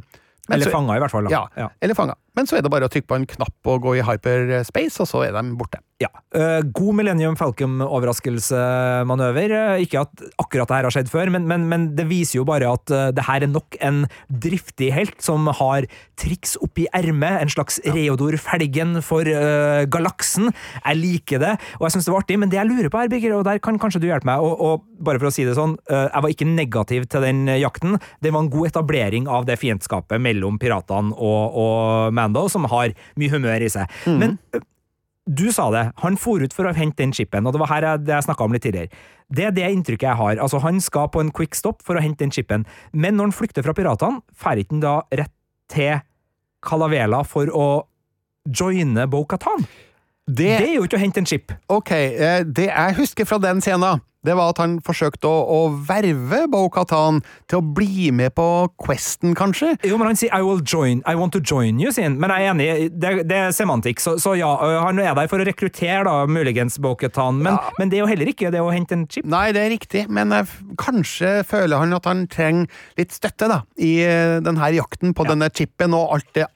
men Eller fanga, i hvert fall. Da. Ja, Ja. eller fanga. Men så er det bare å trykke på en knapp og gå i hyperspace, og så er de borte. Ja. Eh, god Millennium Falcon-overraskelsesmanøver. Eh, ikke at akkurat det her har skjedd før, men, men, men det viser jo bare at eh, det her er nok en driftig helt som har triks oppi ermet. En slags Reodor Felgen for uh, galaksen. Jeg liker det, og jeg syns det var artig, men det jeg lurer på her, Birger, og der kan kanskje du hjelpe meg, og, og bare for å si det sånn, jeg var ikke negativ til den jakten. Det var en god etablering av det fiendskapet mellom piratene og, og Mando, som har mye humør i seg. Men eh, du sa det, han for ut for å hente den chipen, og det var her jeg, jeg snakka om litt tidligere. Det er det inntrykket jeg har. Altså, han skal på en quick stop for å hente den chipen, men når han flykter fra piratene, drar han da rett til Calavela for å joine Bo-Katan? Det Det, er jo ikke å hente en chip. ok, eh, det jeg husker fra den scenen, det var at han forsøkte å, å verve Bo-Katan til å bli med på Questen, kanskje? Jo, men han sier 'I will join, I want to join you', sier han. Men jeg er enig, det, det er semantikk, så, så ja, han er der for å rekruttere, da, muligens Bo-Katan, men, men det er jo heller ikke det å hente en chip. Nei, det er riktig, men jeg, kanskje føler han at han trenger litt støtte da, i eh, denne jakten på denne chipen og alt det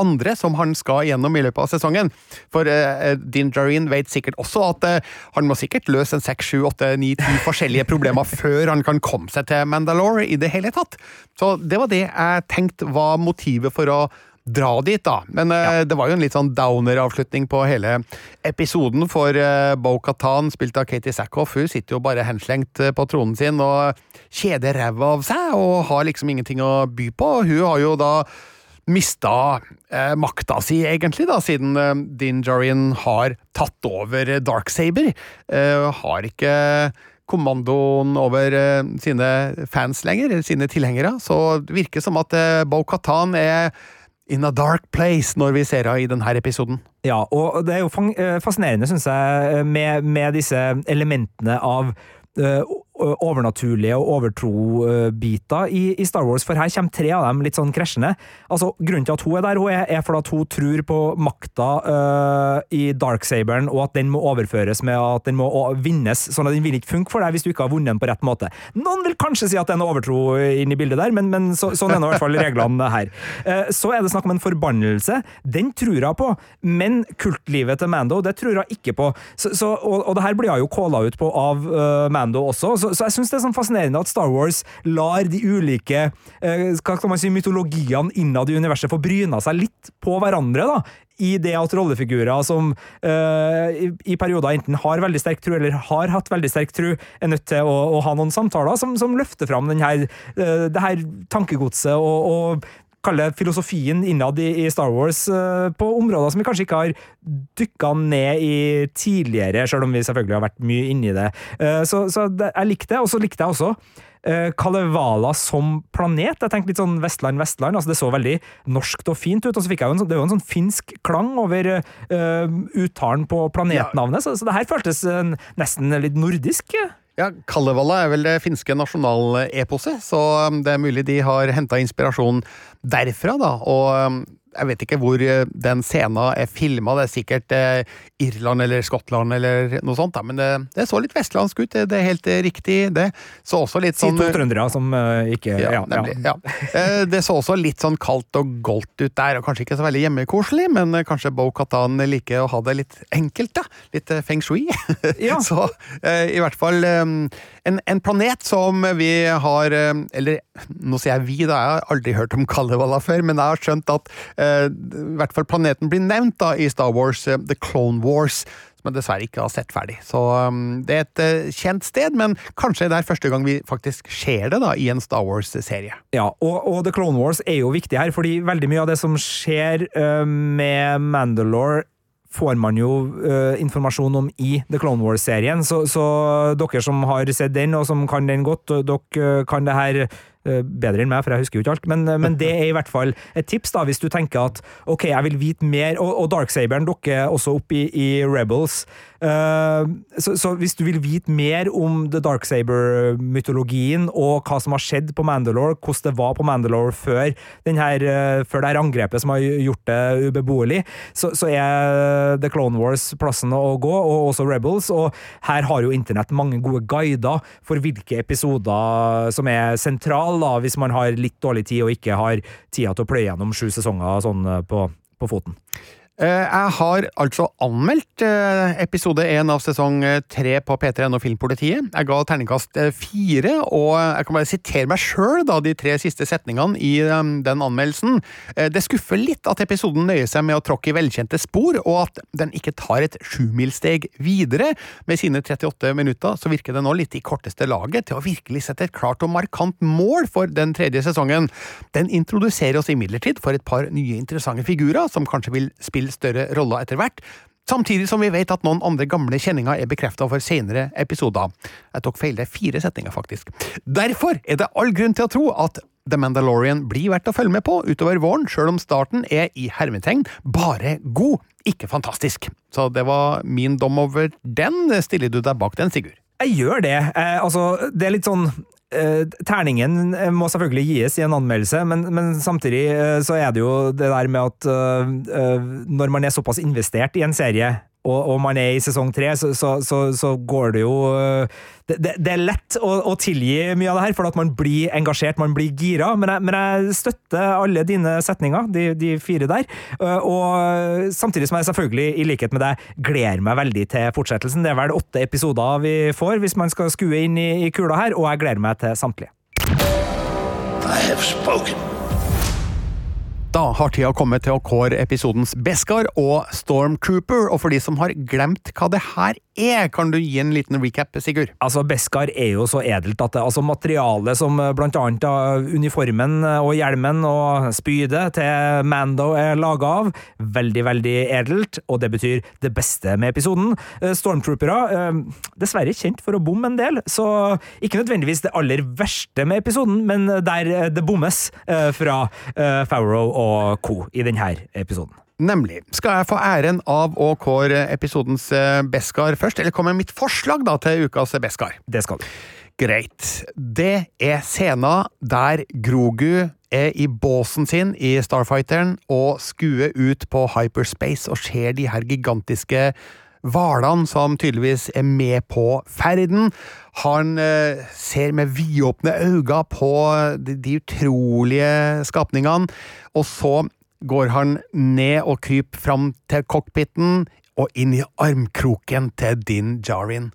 andre som han skal gjennom i løpet av sesongen. For uh, Din Djarin vet sikkert også at uh, han må sikkert løse en seks, sju, åtte, ni, ti forskjellige problemer før han kan komme seg til Mandalore i det hele tatt. Så det var det jeg tenkte var motivet for å dra dit, da. Men eh, det var jo en litt sånn downer-avslutning på hele episoden, for uh, Bo-Katan, spilt av Katie Sackhoff, hun sitter jo bare henslengt eh, på tronen sin og kjeder ræva av seg, og har liksom ingenting å by på. Hun har jo da mista eh, makta si, egentlig, da, siden eh, Din Djarin har tatt over Darksaber. Eh, har ikke kommandoen over eh, sine fans lenger, sine tilhengere, så det virker som at eh, Bo-Katan er in a dark place når vi ser henne i denne episoden. Ja, og det er jo eh, fascinerende, syns jeg, med, med disse elementene av eh, o- overnaturlige og overtro-biter i, i Star Wars, for her kommer tre av dem litt sånn krasjende. Altså, Grunnen til at hun er der, hun er, er fordi at hun tror på makta uh, i Darksaberen, og at den må overføres med at den må vinnes, sånn at den vil ikke funke for deg hvis du ikke har vunnet den på rett måte. Noen vil kanskje si at det er noe overtro inn i bildet der, men, men så, sånn er nå i hvert fall reglene her. Uh, Så er det snakk om en forbannelse. Den tror jeg på, men kultlivet til Mando, det tror jeg ikke på. Så, så, og, og det her blir jeg jo calla ut på av uh, Mando også, så, så jeg syns det er sånn fascinerende at Star Wars lar de ulike eh, hva kan man si, mytologiene innad i universet få bryna seg litt på hverandre. da, i det at rollefigurer som eh, i, i perioder enten har veldig sterk tro eller har hatt veldig sterk tro, er nødt til å, å ha noen samtaler som, som løfter fram den her, eh, det her tankegodset og, og kalle det filosofien innad i, Star Wars eh, på områder som vi kanskje ikke har dykka ned i tidligere, selv om vi selvfølgelig har vært mye inni det. Eh, så så det, jeg likte det, og så likte jeg også eh, Kalevala som planet. Jeg tenkte litt sånn Vestland-Vestland. altså Det så veldig norskt og fint ut. og så fikk jeg jo en sånn, Det er jo en sånn finsk klang over uh, uttalen på planetnavnet, så, så det her føltes nesten litt nordisk. Ja, Kalevala er vel det finske nasjonaleposet, så um, det er mulig de har henta inspirasjon derfra, da. Og um, jeg vet ikke hvor eh, den scenen er filma, det er sikkert eh, Irland eller Skottland eller noe sånt, men det, det så litt vestlandsk ut, det, det er helt eh, riktig, det. Så også litt Si sånn to trøndere som eh, ikke ja, nemlig. Ja. ja. Det så også litt sånn kaldt og goldt ut der, og kanskje ikke så veldig hjemmekoselig, men eh, kanskje Bo-Katan liker å ha det litt enkelt, da. Litt eh, feng shui. Ja. så eh, i hvert fall eh, en, en planet som vi har eh, Eller nå sier jeg vi, da, jeg har aldri hørt om Kalevala før, men jeg har skjønt at eh, i hvert fall planeten blir nevnt da i Star Wars, eh, The Clone Wars som jeg dessverre ikke har sett ferdig. Så um, det er et eh, kjent sted, men kanskje det er første gang vi faktisk ser det da i en Star Wars-serie. Ja, og, og The Clone Wars er jo viktig her, fordi veldig mye av det som skjer uh, med Mandalore får man jo uh, informasjon om i The Clone Wars-serien, så, så dere som har sett den, og som kan den godt, og dere øh, kan det her eh, bedre enn meg, for jeg husker jo ikke alt. Men, men det er i hvert fall et tips, da, hvis du tenker at ok, jeg vil vite mer, og, og Darksaberen dukker også opp i, i Rebels. Uh, så, så, hvis du vil vite mer om The Darksaber-mytologien og hva som har skjedd på Mandalore, hvordan det var på Mandalore før, uh, før det her angrepet som har gjort det ubeboelig, så, så, er The Clone Wars plassen å gå, og også Rebels. Og her har jo internett mange gode guider for hvilke episoder som er sentrale, hvis man har litt dårlig tid og ikke har tida til å pløye gjennom sju sesonger sånn på, på foten. Eh, jeg har altså anmeldt eh, episode én av sesong eh, tre på P3NO Filmpolitiet. Jeg ga terningkast fire, og jeg kan bare sitere meg sjøl, de tre siste setningene i den anmeldelsen. Det skuffer litt at episoden nøyer seg med å tråkke i velkjente spor, og at den ikke tar et sjumilssteg videre. Med sine 38 minutter så virker det nå litt i korteste laget til å virkelig sette et klart og markant mål for den tredje sesongen. Den introduserer oss imidlertid for et par nye interessante figurer, som kanskje vil spille større roller etter hvert, samtidig som vi vet at noen andre gamle kjenninger er bekrefta for senere episoder. Jeg tok feil, det er fire setninger, faktisk. Derfor er det all grunn til å tro at The Mandalorian blir verdt å følge med på utover våren, sjøl om starten er i hermetegn bare god, ikke fantastisk. Så det var min dom over den. Stiller du deg bak den, Sigurd? Jeg gjør det. Eh, altså, det er litt sånn terningen eh, må selvfølgelig gis i en anmeldelse, men, men samtidig uh, så er det jo det der med at når man er såpass investert i en serie, og, og, man er i sesong tre, så, så, så, så, går det jo Det, det, det er lett å, å, tilgi mye av det her, for at man blir engasjert, man blir gira. Men jeg, men jeg støtter alle dine setninger, de, de, fire der. Og samtidig som jeg selvfølgelig, i likhet med deg, gleder meg veldig til fortsettelsen. Det er vel åtte episoder vi får, hvis man skal skue inn i, i kula her, og jeg gleder meg til samtlige. I have spoken. Da har tida kommet til å kåre episodens Beskar og Stormtrooper, og for de som har glemt hva det her er, kan du gi en liten recap, Sigurd? Altså, Beskar er jo så edelt at det, altså materialet som eh, blant annet uniformen eh, og hjelmen og spydet til Mando er laga av, veldig, veldig edelt, og det betyr det beste med episoden. Eh, Stormtroopere, dessverre kjent for å bomme en del, så ikke nødvendigvis det aller verste med episoden, men der det bommes fra Farrow og co. i denne episoden. Nemlig. Skal jeg få æren av å kåre episodens eh, Beskar først, eller kommer mitt forslag da til ukas Beskar? Det skal du. Greit. Det er scenen der Grogu er i båsen sin i Starfighteren og skuer ut på hyperspace og ser de her gigantiske hvalene som tydeligvis er med på ferden. Han eh, ser med vidåpne øyne på de, de utrolige skapningene, og så går han ned og kryper fram til cockpiten og inn i armkroken til Din Jarin.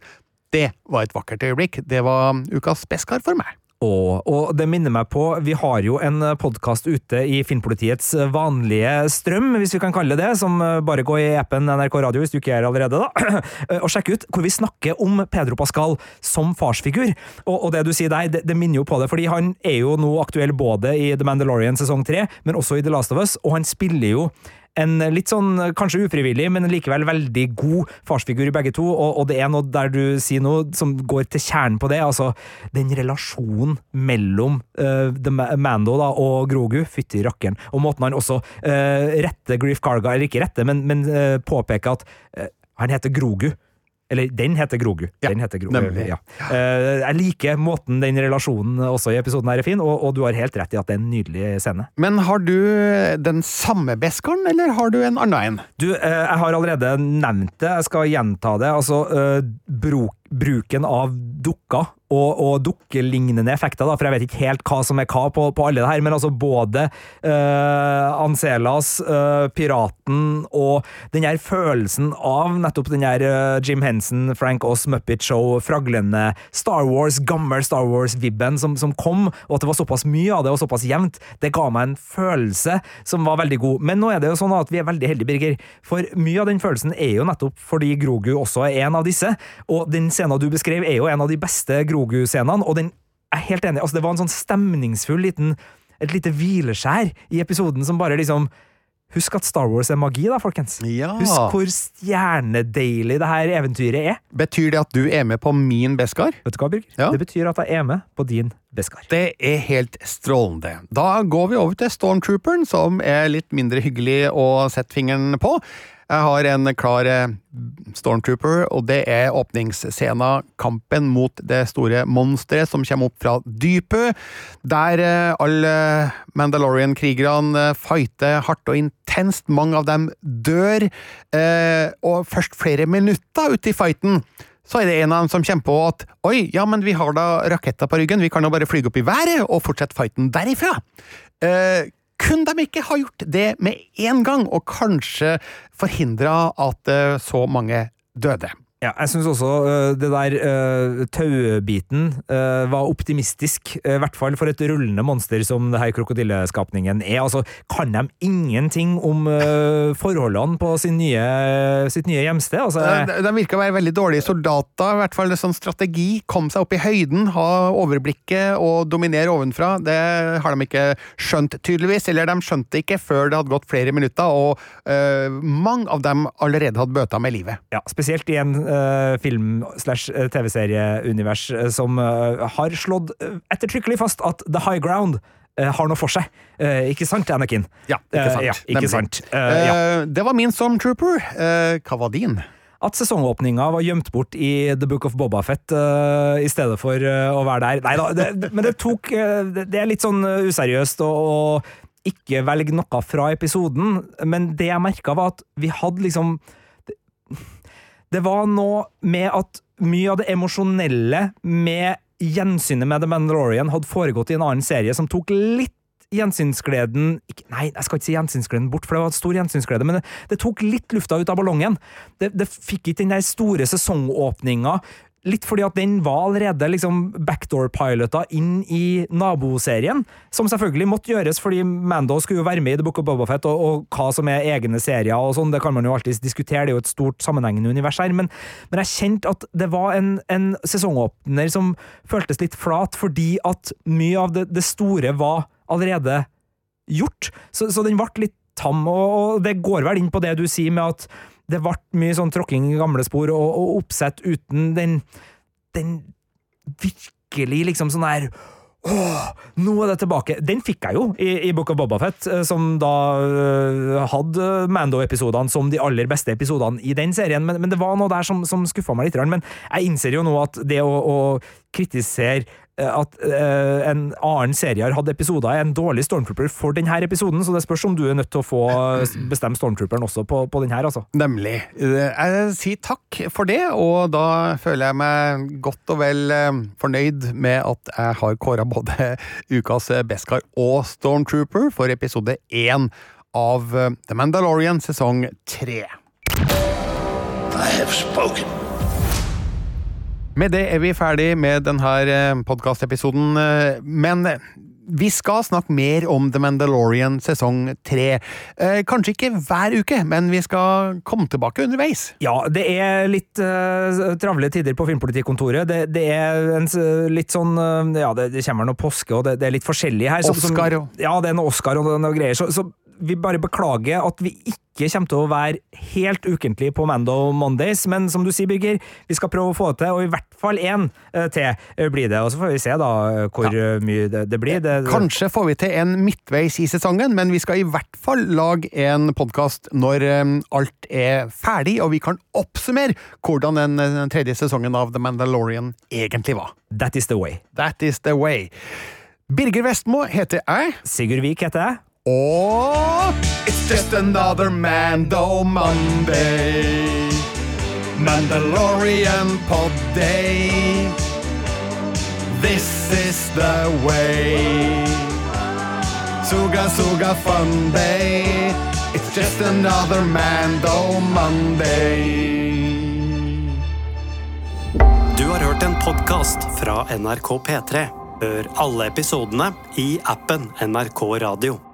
Det var et vakkert øyeblikk. Det var ukas Beskar for meg. Og, og, det minner meg på, vi har jo en podkast ute i Filmpolitiets vanlige strøm, hvis vi kan kalle det som bare går i appen NRK Radio hvis du ikke er allerede, da. Og sjekk ut hvor vi snakker om Pedro Pascal som farsfigur. Og, og det du sier der, det, det, minner jo på det, fordi han er jo nå aktuell både i The Mandalorian sesong tre, men også i The Last of Us, og han spiller jo en litt sånn, kanskje ufrivillig, men likevel veldig god farsfigur i begge to, og, og, det er noe der du sier noe som går til kjernen på det, altså den relasjonen mellom uh, Mando da, og Grogu, fytti rakkeren, og måten han også uh, retter Grief Carga, eller ikke retter, men, men uh, påpeker at han heter Grogu. Eller den heter Grogu. Ja, den heter Grogu. Ja. Uh, jeg liker måten den relasjonen også i episoden her er fin, og, og, du har helt rett i at det er en nydelig scene. Men har du den samme beskaren, eller har du en annen en? Du, uh, jeg har allerede nevnt det, jeg skal gjenta det. Altså, uh, bruk, bruken av dukker og, og dukkelignende effekter, da, for jeg vet ikke helt hva som er hva på, på alle det her, men altså både uh, Ancelas, uh, Piraten og den her følelsen av nettopp den her uh, Jim Henson, Frank Oss, Muppet Show, fraglende Star Wars, gammel Star Wars-vibben som, som, kom, og at det var såpass mye av det og såpass jevnt, det ga meg en følelse som var veldig god. Men nå er det jo sånn at vi er veldig heldige, Birger, for mye av den følelsen er jo nettopp fordi Grogu også er en av disse, og den scenen du beskrev er jo en av de beste Grogu Grogu-scenene, og den er helt enig. Altså, det var en sånn stemningsfull liten et lite hvileskjær i episoden som bare liksom Husk at Star Wars er magi, da, folkens. Ja. Husk hvor stjernedeilig det her eventyret er. Betyr det at du er med på min Beskar? Vet du hva, Birger? Ja. Det betyr at jeg er med på din Beskar. Det er helt strålende. Da går vi over til Stormtrooperen, som er litt mindre hyggelig å sette fingeren på. Jeg har en klar eh, Stormtrooper, og det er åpningsscena, kampen mot det store monsteret som kommer opp fra dypet, der eh, alle Mandalorian-krigerne eh, fighter hardt og intenst. Mange av dem dør, og først flere minutter ute i fighten så er det en av dem som kommer på at oi, ja, men vi har da raketter på ryggen, vi kan jo bare flyge opp i været og fortsette fighten derifra. Kunne de ikke har gjort det med en gang, og kanskje forhindra at eh, så mange døde? Ja, jeg syns også uh, det der uh, taubiten uh, var optimistisk, i hvert fall for et rullende monster som det her krokodilleskapningen er. Altså, kan de ingenting om forholdene på sin nye, sitt nye hjemsted? Altså, Eh, De, de virker å være veldig dårlige soldater, i hvert fall sånn strategi. Komme seg opp i høyden, ha overblikket og dominere ovenfra. Det har de ikke skjønt, tydeligvis. Eller de skjønte det ikke før det hadde gått flere minutter, og eh, mange av dem allerede hadde bøta med livet. ja, spesielt i en film- slash øh, TV-serieunivers øh, som har slått ettertrykkelig fast at The High Ground har noe for seg. Eh, ikke sant, Anakin? Ja, ikke Eh, sant. ja, ikke sant. Eh, ja. Eh, det var min Stormtrooper. Uh, hva var din? At sesongåpninga var gjemt bort i The Book of Bobafett uh, i stedet for eh, å være der. Nei da, det, men det tok eh, det- er litt sånn eh, useriøst å, å ikke velge noe fra episoden, men det jeg merka, var at vi hadde liksom det, det var noe med at mye av det emosjonelle med gjensynet med The Mandalorian hadde foregått i en annen serie som tok litt gjensynsgleden Nei, jeg skal ikke si gjensynsgleden bort, for det var stor gjensynsglede, men det, det tok litt lufta ut av ballongen. Det, det fikk ikke den der store sesongåpninga. Litt fordi at den var allerede liksom backdoor-pilota inn i naboserien, som selvfølgelig måtte gjøres fordi Mando skulle jo være med i The Book of Bobafett, og, og hva som er egne serier og sånn, det kan man jo alltid diskutere, det er jo et stort sammenhengende univers her, men, men jeg kjente at det var en, en sesongåpner som føltes litt flat, fordi at mye av det, det store var allerede gjort, så, så den ble litt tam, og, og det går vel inn på det du sier med at det ble mye sånn tråkking i gamle spor og, og oppsett uten den den virkelig liksom sånn der Åh, nå er det tilbake! Den fikk jeg jo i, i Book of Bobafett, eh, som da øh, hadde Mando-episodene som de aller beste episodene i den serien, men, men det var noe der som, som skuffa meg litt. Men jeg innser jo nå at det å, å kritisere at øh, en annen serie har hatt episoder, er en dårlig Stormtrooper for denne episoden, så det spørs om du er nødt til å få bestemme Stormtrooperen også på, på denne, altså. Nemlig. Eh, Jeg sier takk for det, og da føler jeg meg godt og vel eh, fornøyd med at jeg har kåra både ukas Beskar og Stormtrooper for episode én av eh, The Mandalorian sesong tre. I have spoken. Med det er vi ferdig med denne podkastepisoden, men vi skal snakke mer om The Mandalorian sesong tre. Eh, Kanskje ikke hver uke, men vi skal komme tilbake underveis. Ja, det er litt uh, travle tider på Filmpolitikontoret. Det, det er en, litt sånn Ja, det, det kommer noe påske, og det, det er litt forskjellig her. som- Oscar og- Ja, det er noe Oscar og noe greier. Så, så vi bare beklager at vi ikke kommer til å være helt ukentlig på Mando Mondays, men som du sier, Birger, vi skal prøve å få det til, og i hvert fall én uh, til uh, blir det. Og så får vi se da uh, hvor ja. mye det, det blir. Det, Kanskje får vi til en midtveis i sesongen, men vi skal i hvert fall lage en podkast når eh, alt er ferdig, og vi kan oppsummere hvordan eh, den tredje sesongen av The Mandalorian egentlig var. That is the way. That is the way. Birger Vestmo heter jeg, Sigurd Vik heter jeg. Og It's just another Mando Monday. Mandalorian pod day. This is the way. Suga Suga fun day. It's just another Mando Monday. Du har hørt en podkast fra NRK P3. Hør alle episodene i appen NRK Radio.